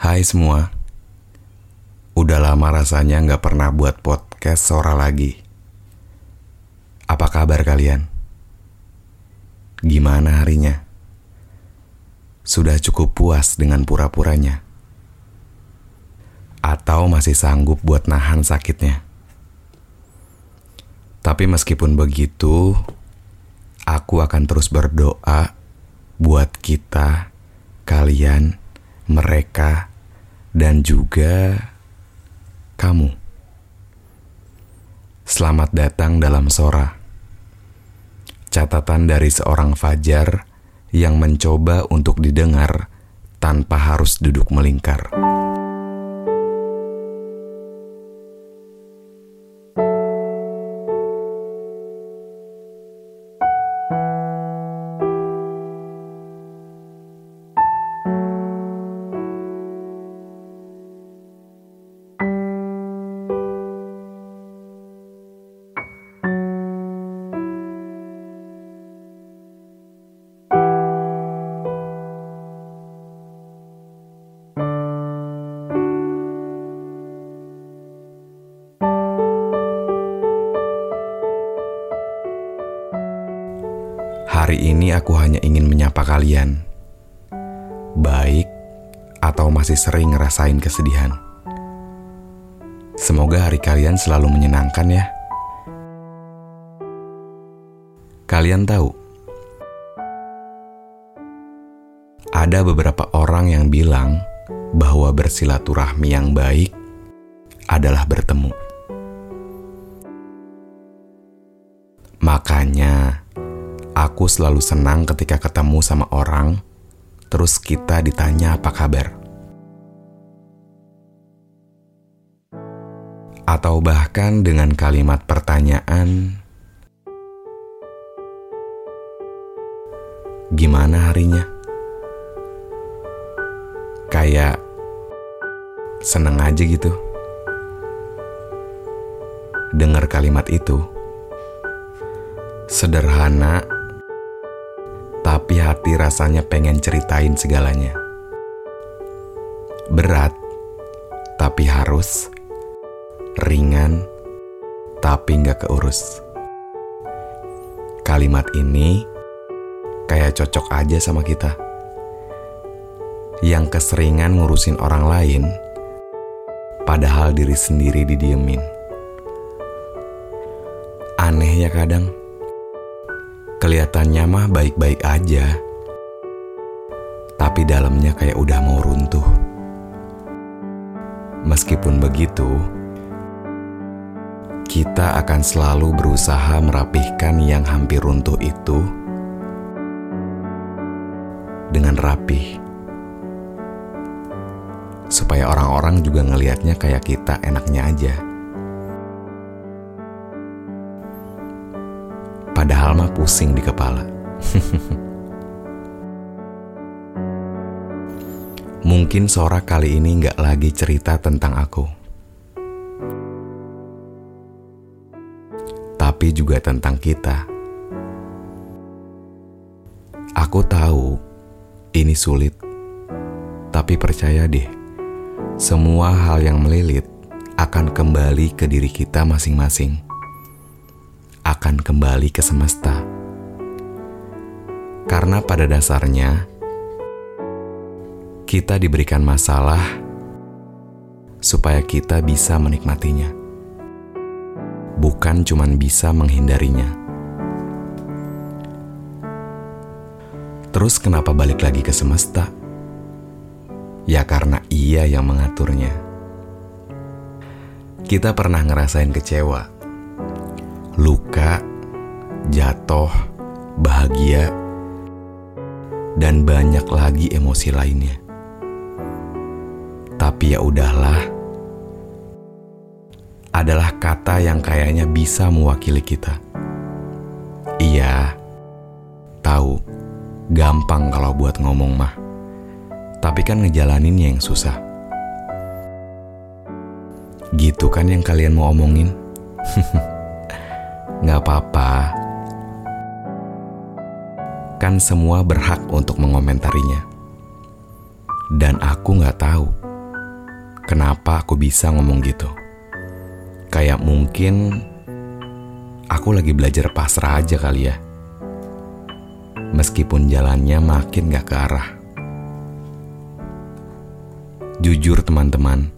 Hai semua Udah lama rasanya nggak pernah buat podcast Sora lagi Apa kabar kalian? Gimana harinya? Sudah cukup puas dengan pura-puranya? Atau masih sanggup buat nahan sakitnya? Tapi meskipun begitu, aku akan terus berdoa buat kita, kalian, mereka, dan juga kamu. Selamat datang dalam Sora. Catatan dari seorang Fajar yang mencoba untuk didengar tanpa harus duduk melingkar. Hari ini aku hanya ingin menyapa kalian. Baik atau masih sering ngerasain kesedihan. Semoga hari kalian selalu menyenangkan ya. Kalian tahu, ada beberapa orang yang bilang bahwa bersilaturahmi yang baik adalah bertemu. Makanya, Aku selalu senang ketika ketemu sama orang, terus kita ditanya apa kabar. Atau bahkan dengan kalimat pertanyaan, "Gimana harinya?" Kayak seneng aja gitu. Dengar kalimat itu, sederhana tapi hati rasanya pengen ceritain segalanya. Berat, tapi harus. Ringan, tapi nggak keurus. Kalimat ini kayak cocok aja sama kita. Yang keseringan ngurusin orang lain, padahal diri sendiri didiemin. Aneh ya kadang Kelihatannya mah baik-baik aja. Tapi dalamnya kayak udah mau runtuh. Meskipun begitu, kita akan selalu berusaha merapihkan yang hampir runtuh itu dengan rapih. Supaya orang-orang juga ngelihatnya kayak kita enaknya aja. Padahal mah pusing di kepala. Mungkin Sora kali ini nggak lagi cerita tentang aku. Tapi juga tentang kita. Aku tahu ini sulit. Tapi percaya deh, semua hal yang melilit akan kembali ke diri kita masing-masing akan kembali ke semesta. Karena pada dasarnya kita diberikan masalah supaya kita bisa menikmatinya. Bukan cuma bisa menghindarinya. Terus kenapa balik lagi ke semesta? Ya karena ia yang mengaturnya. Kita pernah ngerasain kecewa luka, jatuh, bahagia, dan banyak lagi emosi lainnya. Tapi ya udahlah, adalah kata yang kayaknya bisa mewakili kita. Iya, tahu, gampang kalau buat ngomong mah. Tapi kan ngejalaninnya yang susah. Gitu kan yang kalian mau omongin? Gak apa-apa. Kan semua berhak untuk mengomentarinya. Dan aku gak tahu kenapa aku bisa ngomong gitu. Kayak mungkin aku lagi belajar pasrah aja kali ya. Meskipun jalannya makin gak ke arah. Jujur teman-teman,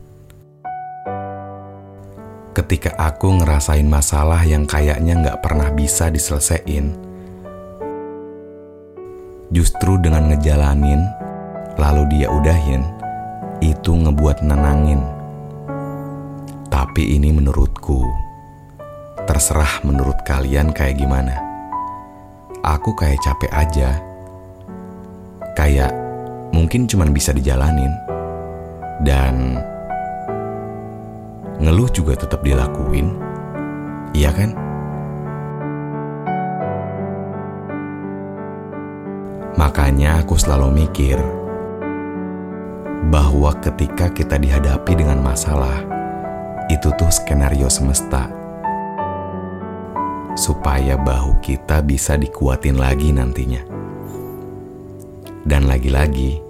ketika aku ngerasain masalah yang kayaknya gak pernah bisa diselesaikan, justru dengan ngejalanin, lalu dia udahin, itu ngebuat nenangin. Tapi ini menurutku, terserah menurut kalian kayak gimana. Aku kayak capek aja. Kayak mungkin cuman bisa dijalanin. Dan ngeluh juga tetap dilakuin. Iya kan? Makanya aku selalu mikir bahwa ketika kita dihadapi dengan masalah, itu tuh skenario semesta. Supaya bahu kita bisa dikuatin lagi nantinya. Dan lagi-lagi,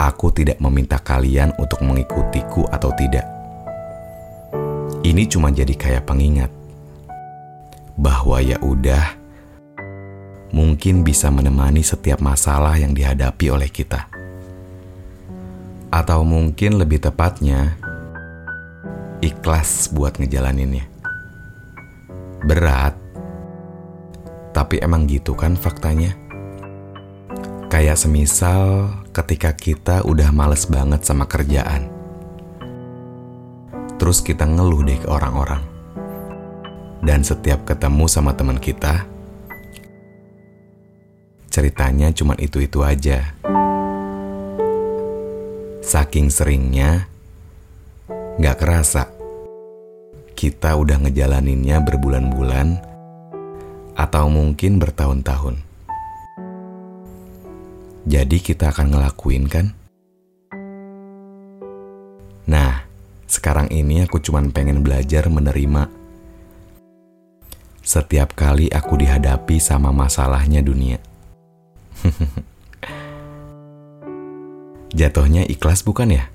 aku tidak meminta kalian untuk mengikutiku atau tidak. Ini cuma jadi kayak pengingat bahwa ya udah mungkin bisa menemani setiap masalah yang dihadapi oleh kita. Atau mungkin lebih tepatnya ikhlas buat ngejalaninnya. Berat, tapi emang gitu kan faktanya. Kayak semisal ketika kita udah males banget sama kerjaan. Terus kita ngeluh deh ke orang-orang. Dan setiap ketemu sama teman kita, ceritanya cuma itu-itu aja. Saking seringnya, gak kerasa kita udah ngejalaninnya berbulan-bulan atau mungkin bertahun-tahun. Jadi kita akan ngelakuin kan? Sekarang ini aku cuman pengen belajar menerima setiap kali aku dihadapi sama masalahnya dunia. Jatuhnya ikhlas bukan ya?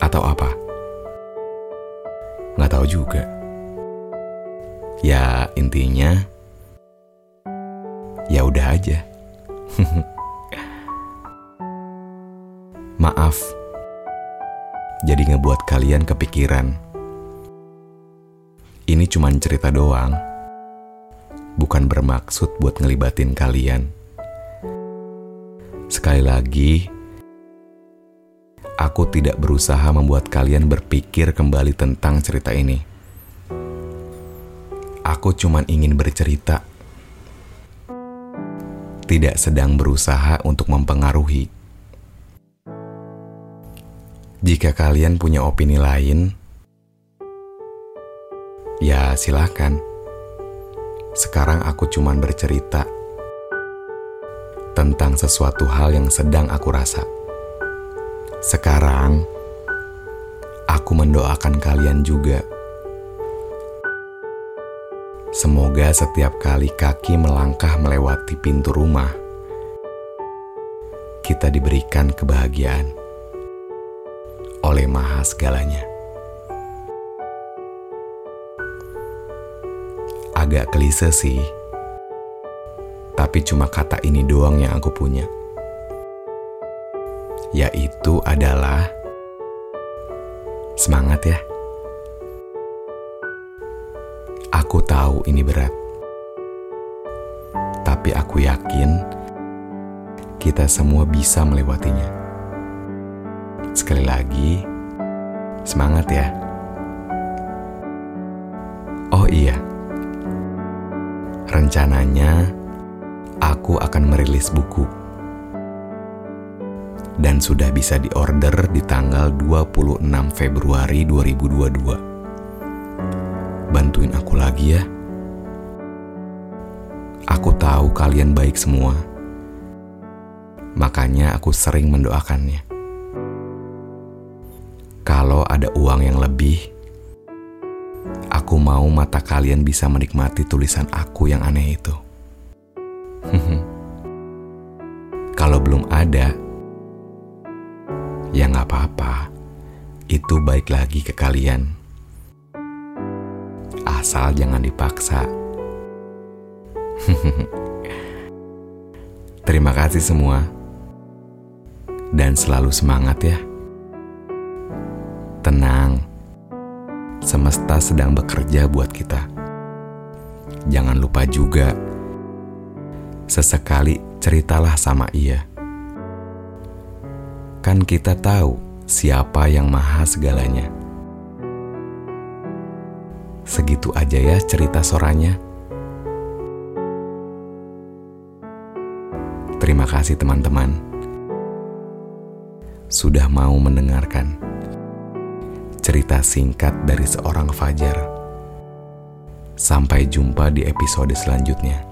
Atau apa? Nggak tahu juga. Ya intinya, ya udah aja. Maaf, jadi ngebuat kalian kepikiran. Ini cuma cerita doang, bukan bermaksud buat ngelibatin kalian. Sekali lagi, aku tidak berusaha membuat kalian berpikir kembali tentang cerita ini. Aku cuma ingin bercerita tidak sedang berusaha untuk mempengaruhi. Jika kalian punya opini lain, ya silahkan. Sekarang aku cuman bercerita tentang sesuatu hal yang sedang aku rasa. Sekarang, aku mendoakan kalian juga Semoga setiap kali kaki melangkah melewati pintu rumah, kita diberikan kebahagiaan oleh Maha Segalanya. Agak klise sih, tapi cuma kata ini doang yang aku punya, yaitu adalah semangat ya. Aku tahu ini berat, tapi aku yakin kita semua bisa melewatinya. Sekali lagi, semangat ya! Oh iya, rencananya aku akan merilis buku. Dan sudah bisa diorder di tanggal 26 Februari 2022. Bantuin aku lagi ya. Aku tahu kalian baik semua. Makanya aku sering mendoakannya. Ada uang yang lebih, aku mau mata kalian bisa menikmati tulisan aku yang aneh itu. Kalau belum ada, ya nggak apa-apa. Itu baik lagi ke kalian. Asal jangan dipaksa. Terima kasih semua. Dan selalu semangat ya. Tenang. Semesta sedang bekerja buat kita. Jangan lupa juga sesekali ceritalah sama ia. Kan kita tahu siapa yang maha segalanya. Segitu aja ya cerita soranya. Terima kasih teman-teman. Sudah mau mendengarkan cerita singkat dari seorang Fajar. Sampai jumpa di episode selanjutnya.